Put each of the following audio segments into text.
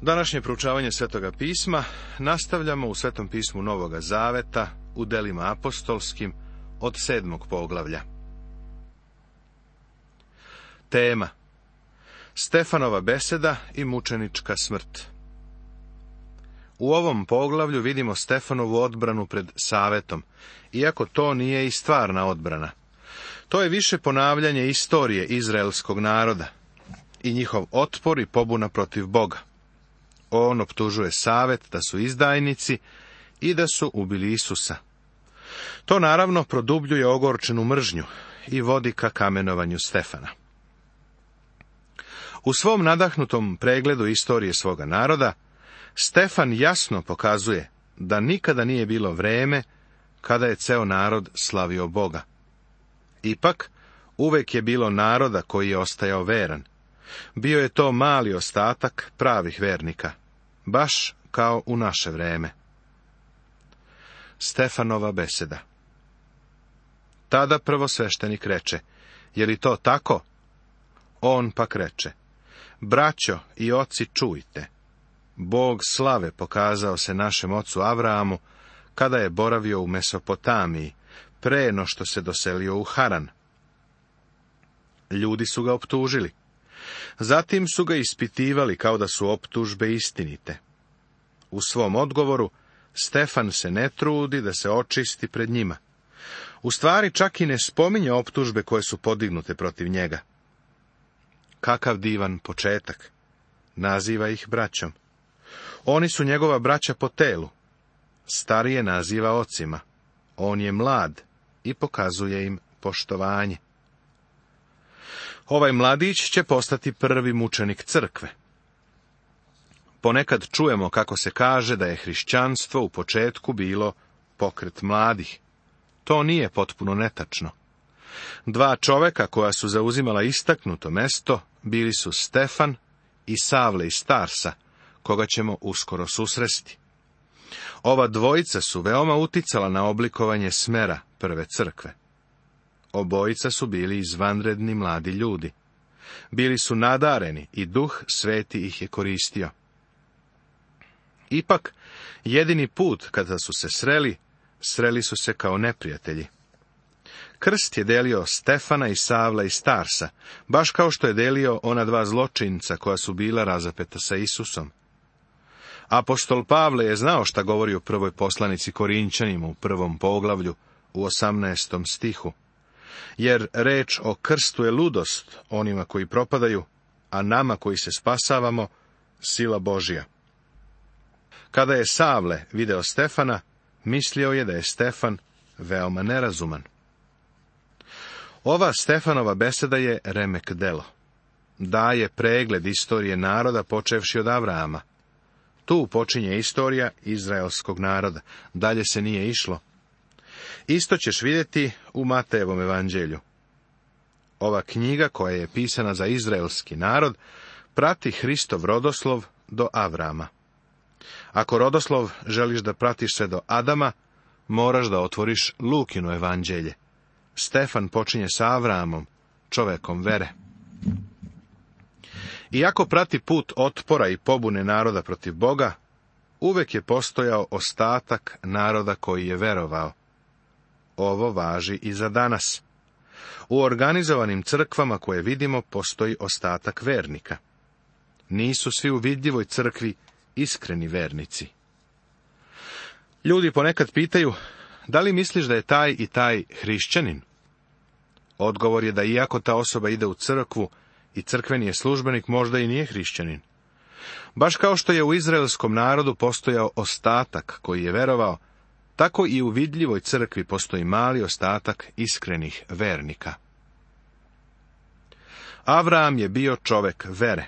Današnje proučavanje Svetoga pisma nastavljamo u Svetom pismu Novoga Zaveta u delima apostolskim od sedmog poglavlja. Tema Stefanova beseda i mučenička smrt U ovom poglavlju vidimo Stefanovu odbranu pred savetom, iako to nije i stvarna odbrana. To je više ponavljanje istorije izraelskog naroda i njihov otpor i pobuna protiv Boga. On optužuje savet da su izdajnici i da su ubili Isusa. To naravno produbljuje ogorčenu mržnju i vodi ka kamenovanju Stefana. U svom nadahnutom pregledu istorije svoga naroda, Stefan jasno pokazuje da nikada nije bilo vreme kada je ceo narod slavio Boga. Ipak, uvek je bilo naroda koji je ostajao veran – bio je to mali ostatak pravih vernika, baš kao u naše vreme. Stefanova beseda Tada prvo sveštenik reče, je li to tako? On pak reče, braćo i oci čujte, Bog slave pokazao se našem ocu Avramu kada je boravio u Mesopotamiji, preno što se doselio u Haran. Ljudi su ga optužili. Zatim su ga ispitivali kao da su optužbe istinite. U svom odgovoru Stefan se ne trudi da se očisti pred njima. U stvari čak i ne spominje optužbe koje su podignute protiv njega. Kakav divan početak. Naziva ih braćom. Oni su njegova braća po telu. Starije naziva ocima. On je mlad i pokazuje im poštovanje. Ovaj mladić će postati prvi mučenik crkve. Ponekad čujemo kako se kaže da je hrišćanstvo u početku bilo pokret mladih. To nije potpuno netačno. Dva čoveka koja su zauzimala istaknuto mesto bili su Stefan i Savle iz Starsa, koga ćemo uskoro susresti. Ova dvojica su veoma uticala na oblikovanje smera prve crkve. Obojica su bili izvanredni mladi ljudi. Bili su nadareni i duh sveti ih je koristio. Ipak, jedini put kada su se sreli, sreli su se kao neprijatelji. Krst je delio Stefana i Savla i Starsa, baš kao što je delio ona dva zločinca koja su bila razapeta sa Isusom. Apostol Pavle je znao šta govori o prvoj poslanici Korinčanima u prvom poglavlju, u osamnaestom stihu jer reč o krstu je ludost onima koji propadaju, a nama koji se spasavamo, sila Božija. Kada je Savle video Stefana, mislio je da je Stefan veoma nerazuman. Ova Stefanova beseda je remek delo. Daje pregled istorije naroda počevši od avrama Tu počinje istorija izraelskog naroda. Dalje se nije išlo. Isto ćeš vidjeti u Matejevom evanđelju. Ova knjiga koja je pisana za izraelski narod prati Hristov rodoslov do Avrama. Ako rodoslov želiš da pratiš se do Adama, moraš da otvoriš Lukinu evanđelje. Stefan počinje sa Avramom, čovekom vere. Iako prati put otpora i pobune naroda protiv Boga, uvek je postojao ostatak naroda koji je verovao. Ovo važi i za danas. U organizovanim crkvama koje vidimo postoji ostatak vernika. Nisu svi u vidljivoj crkvi iskreni vernici. Ljudi ponekad pitaju, da li misliš da je taj i taj hrišćanin? Odgovor je da iako ta osoba ide u crkvu i crkveni je službenik, možda i nije hrišćanin. Baš kao što je u izraelskom narodu postojao ostatak koji je verovao tako i u vidljivoj crkvi postoji mali ostatak iskrenih vernika. Avram je bio čovek vere.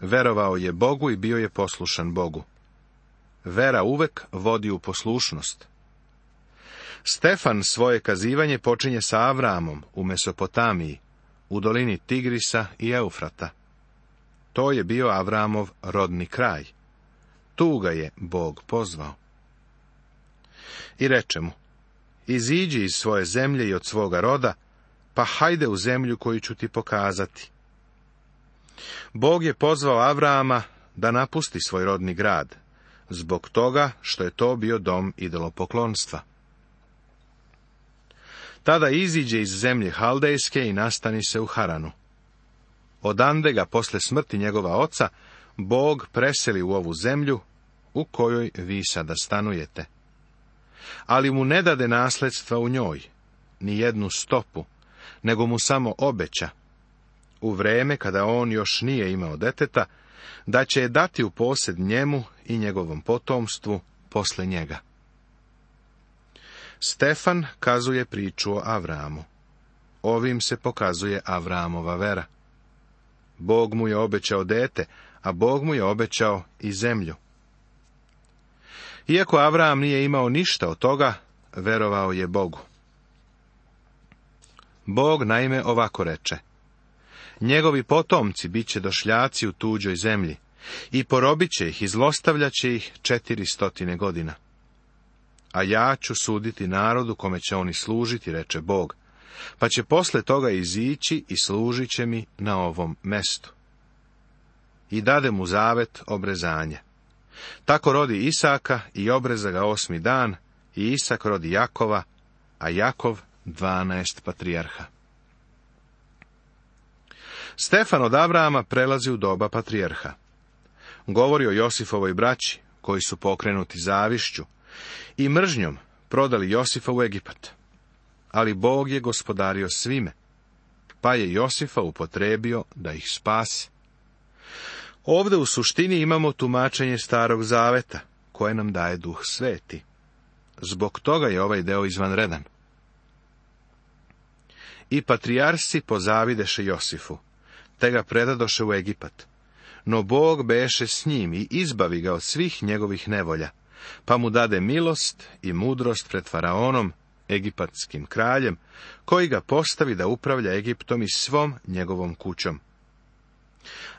Verovao je Bogu i bio je poslušan Bogu. Vera uvek vodi u poslušnost. Stefan svoje kazivanje počinje sa Avramom u Mesopotamiji, u dolini Tigrisa i Eufrata. To je bio Avramov rodni kraj. Tu ga je Bog pozvao i reče mu, iziđi iz svoje zemlje i od svoga roda, pa hajde u zemlju koju ću ti pokazati. Bog je pozvao avrama da napusti svoj rodni grad, zbog toga što je to bio dom idolopoklonstva. Tada iziđe iz zemlje Haldejske i nastani se u Haranu. Od ga posle smrti njegova oca, Bog preseli u ovu zemlju u kojoj vi sada stanujete ali mu ne dade nasledstva u njoj, ni jednu stopu, nego mu samo obeća. U vreme kada on još nije imao deteta, da će je dati u posjed njemu i njegovom potomstvu posle njega. Stefan kazuje priču o Avramu. Ovim se pokazuje Avramova vera. Bog mu je obećao dete, a Bog mu je obećao i zemlju. Iako Avram nije imao ništa od toga, verovao je Bogu. Bog naime ovako reče. Njegovi potomci bit će došljaci u tuđoj zemlji i porobit će ih i zlostavljat će ih četiri godina. A ja ću suditi narodu kome će oni služiti, reče Bog, pa će posle toga izići i služit će mi na ovom mestu. I dade mu zavet obrezanja. Tako rodi Isaka i obreza ga osmi dan, i Isak rodi Jakova, a Jakov dvanaest patrijarha. Stefan od Abrahama prelazi u doba patrijarha. Govori o Josifovoj braći, koji su pokrenuti zavišću i mržnjom prodali Josifa u Egipat. Ali Bog je gospodario svime, pa je Josifa upotrebio da ih spasi. Ovde u suštini imamo tumačenje starog zaveta, koje nam daje duh sveti. Zbog toga je ovaj deo izvanredan. I patrijarsi pozavideše Josifu, te ga predadoše u Egipat. No Bog beše s njim i izbavi ga od svih njegovih nevolja, pa mu dade milost i mudrost pred faraonom, egipatskim kraljem, koji ga postavi da upravlja Egiptom i svom njegovom kućom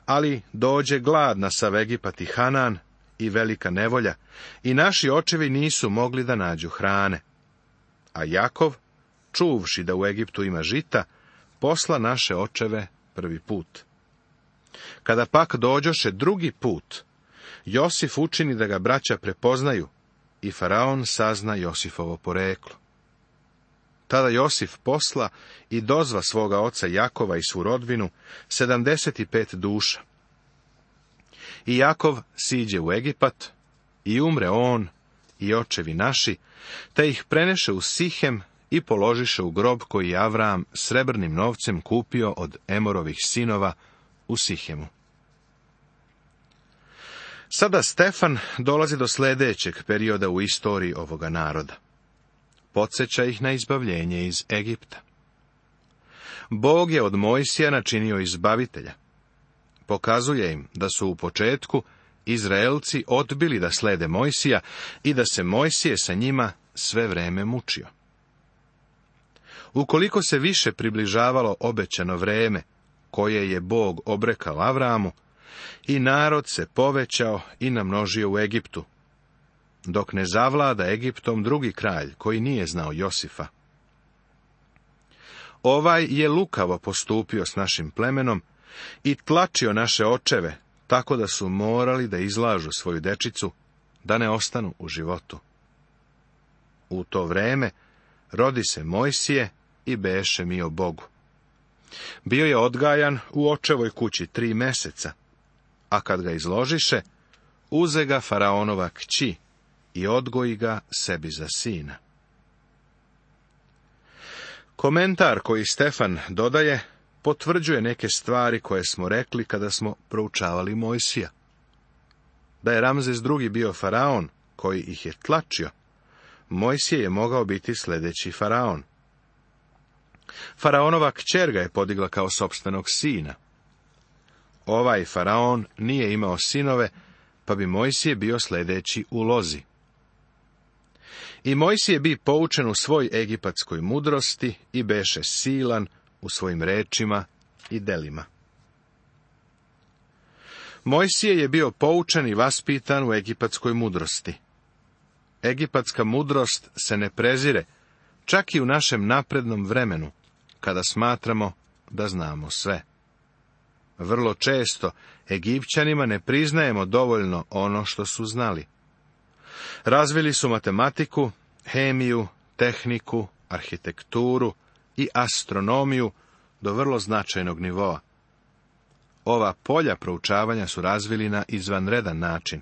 ali dođe gladna sav Egipat i Hanan i velika nevolja, i naši očevi nisu mogli da nađu hrane. A Jakov, čuvši da u Egiptu ima žita, posla naše očeve prvi put. Kada pak dođoše drugi put, Josif učini da ga braća prepoznaju i faraon sazna Josifovo poreklo. Tada Josif posla i dozva svoga oca Jakova i svu rodbinu, sedamdeset pet duša. I Jakov siđe u Egipat, i umre on, i očevi naši, te ih preneše u Sihem i položiše u grob koji je Avram srebrnim novcem kupio od Emorovih sinova u Sihemu. Sada Stefan dolazi do sljedećeg perioda u istoriji ovoga naroda podsjeća ih na izbavljenje iz Egipta. Bog je od Mojsija načinio izbavitelja. Pokazuje im da su u početku Izraelci odbili da slede Mojsija i da se Mojsije sa njima sve vreme mučio. Ukoliko se više približavalo obećano vreme koje je Bog obrekao Avramu, i narod se povećao i namnožio u Egiptu, dok ne zavlada Egiptom drugi kralj, koji nije znao Josifa. Ovaj je lukavo postupio s našim plemenom i tlačio naše očeve, tako da su morali da izlažu svoju dečicu, da ne ostanu u životu. U to vreme rodi se Mojsije i beše o Bogu. Bio je odgajan u očevoj kući tri meseca, a kad ga izložiše, uze ga faraonova kći, i odgoji ga sebi za sina. Komentar koji Stefan dodaje potvrđuje neke stvari koje smo rekli kada smo proučavali Mojsija. Da je Ramzes drugi bio faraon koji ih je tlačio, Mojsije je mogao biti sljedeći faraon. Faraonova kćer je podigla kao sobstvenog sina. Ovaj faraon nije imao sinove, pa bi Mojsije bio sljedeći u lozi. I je bi poučen u svoj egipatskoj mudrosti i beše silan u svojim rečima i delima. Mojsije je bio poučen i vaspitan u egipatskoj mudrosti. Egipatska mudrost se ne prezire, čak i u našem naprednom vremenu, kada smatramo da znamo sve. Vrlo često Egipćanima ne priznajemo dovoljno ono što su znali. Razvili su matematiku, hemiju, tehniku, arhitekturu i astronomiju do vrlo značajnog nivoa. Ova polja proučavanja su razvili na izvanredan način.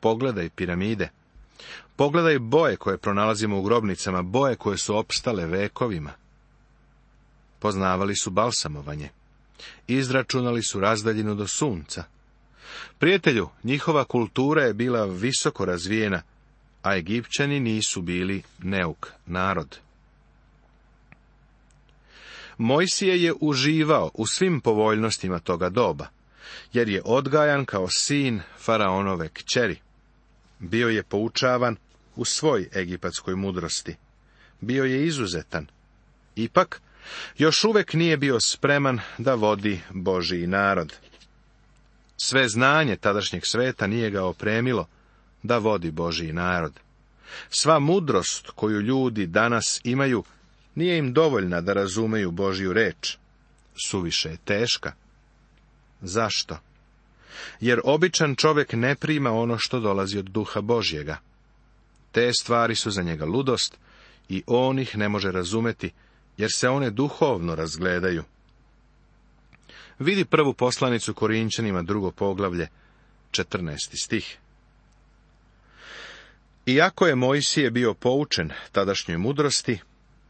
Pogledaj piramide. Pogledaj boje koje pronalazimo u grobnicama, boje koje su opstale vekovima. Poznavali su balsamovanje. Izračunali su razdaljinu do sunca. Prijatelju, njihova kultura je bila visoko razvijena, a Egipćani nisu bili neuk narod. Mojsije je uživao u svim povoljnostima toga doba, jer je odgajan kao sin faraonove kćeri. Bio je poučavan u svoj egipatskoj mudrosti. Bio je izuzetan. Ipak, još uvek nije bio spreman da vodi Božiji narod. Sve znanje tadašnjeg sveta nije ga opremilo da vodi Božiji narod. Sva mudrost koju ljudi danas imaju nije im dovoljna da razumeju Božju reč. Suviše je teška. Zašto? Jer običan čovjek ne prima ono što dolazi od duha Božjega. Te stvari su za njega ludost i on ih ne može razumeti, jer se one duhovno razgledaju. Vidi prvu poslanicu Korinčanima, drugo poglavlje, 14. stih. Iako je Mojsije bio poučen tadašnjoj mudrosti,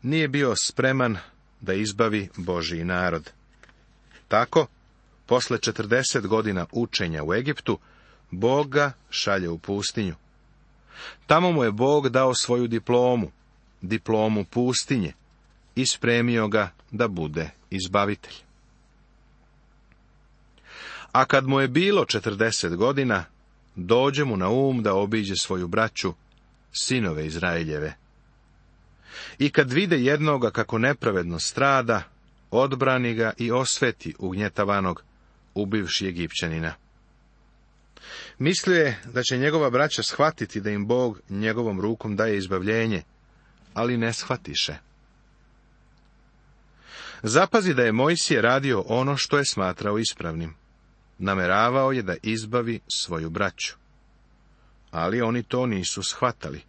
nije bio spreman da izbavi Božiji narod. Tako, posle 40 godina učenja u Egiptu, Bog ga šalje u pustinju. Tamo mu je Bog dao svoju diplomu, diplomu pustinje, i spremio ga da bude izbavitelj. A kad mu je bilo četrdeset godina, dođe mu na um da obiđe svoju braću, sinove Izraeljeve. I kad vide jednoga kako nepravedno strada, odbrani ga i osveti ugnjetavanog, ubivši Egipćanina. Mislio je da će njegova braća shvatiti da im Bog njegovom rukom daje izbavljenje, ali ne shvatiše. Zapazi da je Mojsije radio ono što je smatrao ispravnim nameravao je da izbavi svoju braću. Ali oni to nisu shvatali.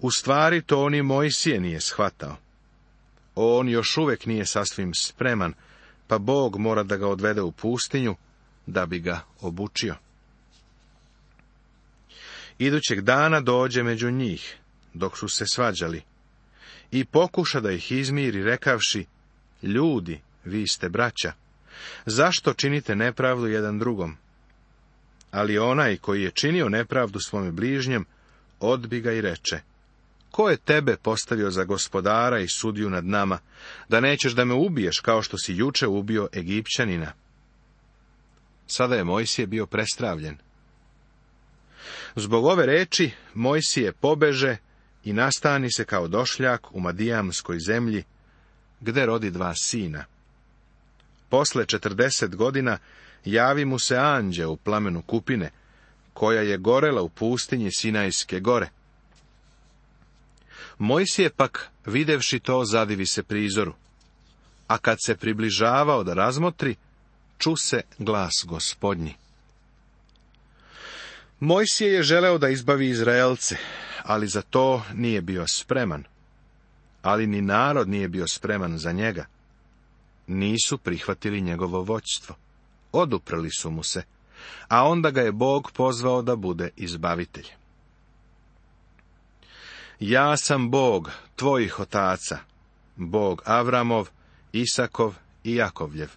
U stvari to oni Mojsije nije shvatao. On još uvek nije sasvim spreman, pa Bog mora da ga odvede u pustinju da bi ga obučio. Idućeg dana dođe među njih, dok su se svađali, i pokuša da ih izmiri, rekavši, ljudi, vi ste braća. Zašto činite nepravdu jedan drugom? Ali onaj koji je činio nepravdu svome bližnjem, odbi ga i reče, Ko je tebe postavio za gospodara i sudiju nad nama, da nećeš da me ubiješ kao što si juče ubio Egipćanina? Sada je Mojsije bio prestravljen. Zbog ove reči Mojsije pobeže i nastani se kao došljak u Madijamskoj zemlji, gde rodi dva sina. Posle četrdeset godina javi mu se anđe u plamenu kupine, koja je gorela u pustinji Sinajske gore. Mojsije pak, videvši to, zadivi se prizoru. A kad se približavao da razmotri, ču se glas gospodnji. Mojsije je želeo da izbavi Izraelce, ali za to nije bio spreman. Ali ni narod nije bio spreman za njega nisu prihvatili njegovo voćstvo. Oduprli su mu se, a onda ga je Bog pozvao da bude izbavitelj. Ja sam Bog tvojih otaca, Bog Avramov, Isakov i Jakovljev.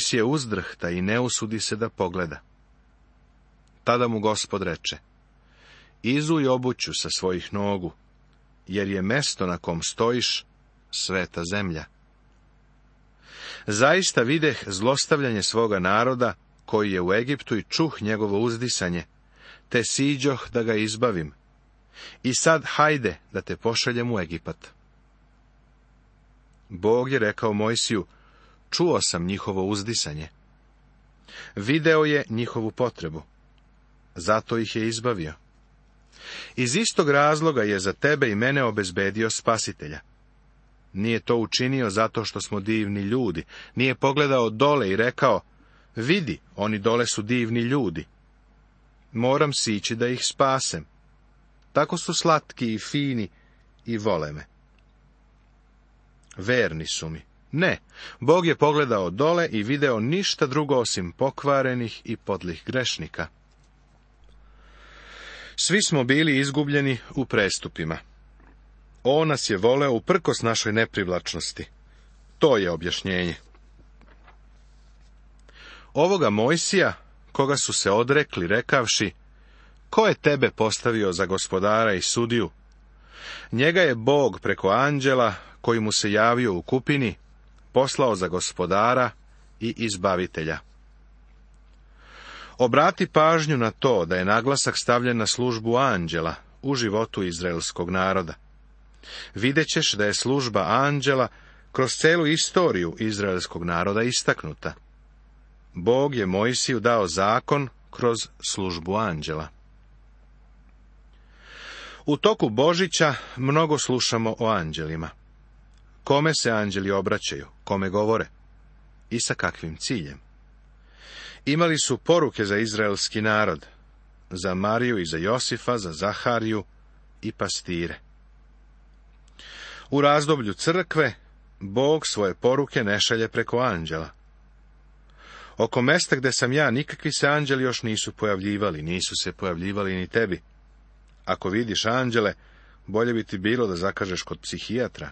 si je uzdrhta i ne usudi se da pogleda. Tada mu gospod reče, izuj obuću sa svojih nogu, jer je mesto na kom stojiš sveta zemlja. Zaista videh zlostavljanje svoga naroda, koji je u Egiptu i čuh njegovo uzdisanje, te siđoh da ga izbavim. I sad hajde da te pošaljem u Egipat. Bog je rekao Mojsiju, čuo sam njihovo uzdisanje. Video je njihovu potrebu. Zato ih je izbavio. Iz istog razloga je za tebe i mene obezbedio spasitelja. Nije to učinio zato što smo divni ljudi. Nije pogledao dole i rekao, vidi, oni dole su divni ljudi. Moram sići da ih spasem. Tako su slatki i fini i vole me. Verni su mi. Ne, Bog je pogledao dole i video ništa drugo osim pokvarenih i podlih grešnika. Svi smo bili izgubljeni u prestupima. On nas je voleo uprkos našoj neprivlačnosti. To je objašnjenje. Ovoga Mojsija, koga su se odrekli, rekavši, ko je tebe postavio za gospodara i sudiju? Njega je Bog preko anđela, koji mu se javio u kupini, poslao za gospodara i izbavitelja. Obrati pažnju na to da je naglasak stavljen na službu anđela u životu izraelskog naroda. Videćeš da je služba anđela kroz celu istoriju izraelskog naroda istaknuta. Bog je Mojsiju dao zakon kroz službu anđela. U toku Božića mnogo slušamo o anđelima. Kome se anđeli obraćaju, kome govore i sa kakvim ciljem? Imali su poruke za izraelski narod, za Mariju i za Josifa, za Zahariju i pastire. U razdoblju crkve, Bog svoje poruke ne šalje preko anđela. Oko mesta gde sam ja, nikakvi se anđeli još nisu pojavljivali, nisu se pojavljivali ni tebi. Ako vidiš anđele, bolje bi ti bilo da zakažeš kod psihijatra.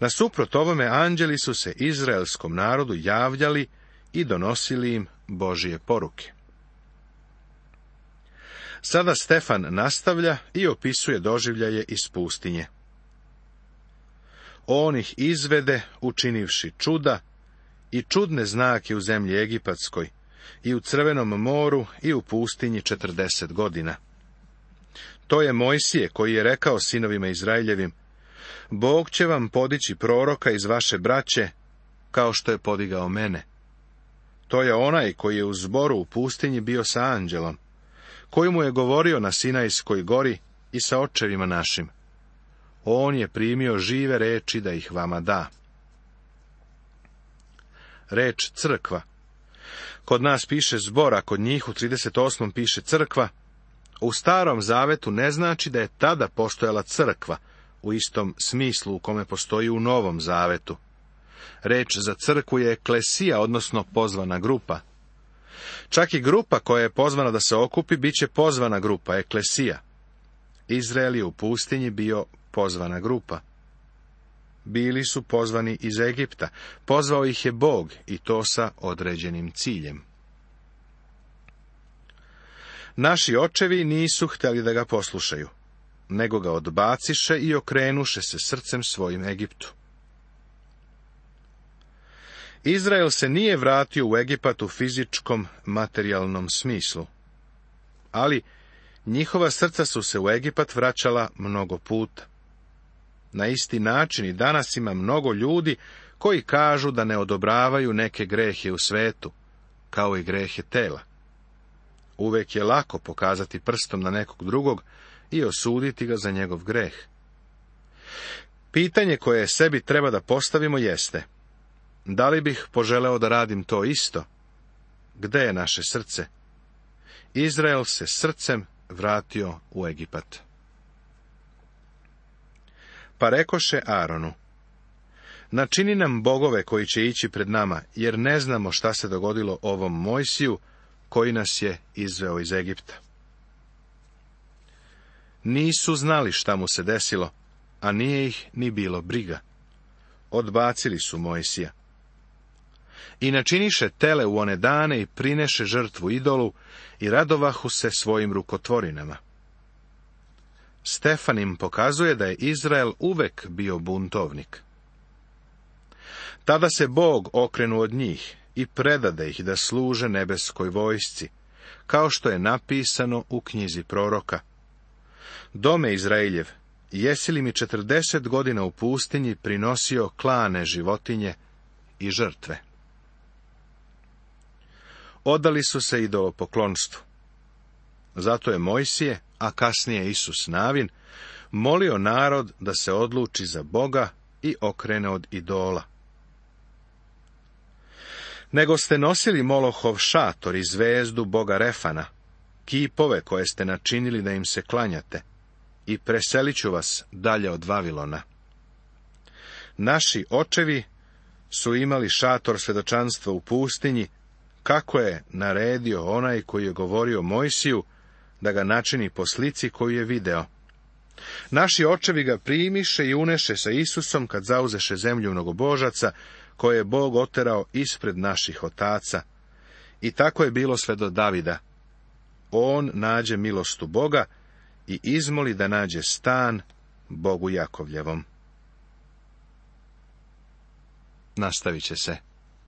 Nasuprot ovome, anđeli su se izraelskom narodu javljali i donosili im Božije poruke. Sada Stefan nastavlja i opisuje doživljaje iz pustinje on ih izvede, učinivši čuda i čudne znake u zemlji Egipatskoj, i u Crvenom moru, i u pustinji četrdeset godina. To je Mojsije koji je rekao sinovima Izraeljevim, Bog će vam podići proroka iz vaše braće, kao što je podigao mene. To je onaj koji je u zboru u pustinji bio sa anđelom, koji mu je govorio na Sinajskoj gori i sa očevima našim on je primio žive reči da ih vama da. Reč crkva. Kod nas piše zbor, a kod njih u 38. piše crkva. U starom zavetu ne znači da je tada postojala crkva, u istom smislu u kome postoji u novom zavetu. Reč za crkvu je klesija, odnosno pozvana grupa. Čak i grupa koja je pozvana da se okupi, bit će pozvana grupa, eklesija. Izrael je u pustinji bio pozvana grupa. Bili su pozvani iz Egipta, pozvao ih je Bog i to sa određenim ciljem. Naši očevi nisu htjeli da ga poslušaju, nego ga odbaciše i okrenuše se srcem svojim Egiptu. Izrael se nije vratio u Egipat u fizičkom, materijalnom smislu. Ali njihova srca su se u Egipat vraćala mnogo puta. Na isti način i danas ima mnogo ljudi koji kažu da ne odobravaju neke grehe u svetu, kao i grehe tela. Uvek je lako pokazati prstom na nekog drugog i osuditi ga za njegov greh. Pitanje koje sebi treba da postavimo jeste, da li bih poželeo da radim to isto? Gde je naše srce? Izrael se srcem vratio u Egipat. Pa rekoše Aronu, načini nam bogove koji će ići pred nama, jer ne znamo šta se dogodilo ovom Mojsiju koji nas je izveo iz Egipta. Nisu znali šta mu se desilo, a nije ih ni bilo briga. Odbacili su Mojsija. I načiniše tele u one dane i prineše žrtvu idolu i radovahu se svojim rukotvorinama. Stefan im pokazuje da je Izrael uvek bio buntovnik. Tada se Bog okrenu od njih i predade ih da služe nebeskoj vojsci, kao što je napisano u knjizi proroka. Dome Izraeljev, jesi li mi četrdeset godina u pustinji prinosio klane životinje i žrtve? Odali su se idolopoklonstvu. Zato je Mojsije, a kasnije Isus Navin, molio narod da se odluči za Boga i okrene od idola. Nego ste nosili Molohov šator i zvezdu Boga Refana, kipove koje ste načinili da im se klanjate, i preselit ću vas dalje od Vavilona. Naši očevi su imali šator svedočanstva u pustinji, kako je naredio onaj koji je govorio Mojsiju, da ga načini po slici koju je video. Naši očevi ga primiše i uneše sa Isusom kad zauzeše zemlju mnogobožaca, koje je Bog oterao ispred naših otaca. I tako je bilo sve do Davida. On nađe milostu Boga i izmoli da nađe stan Bogu Jakovljevom. Nastavit će se.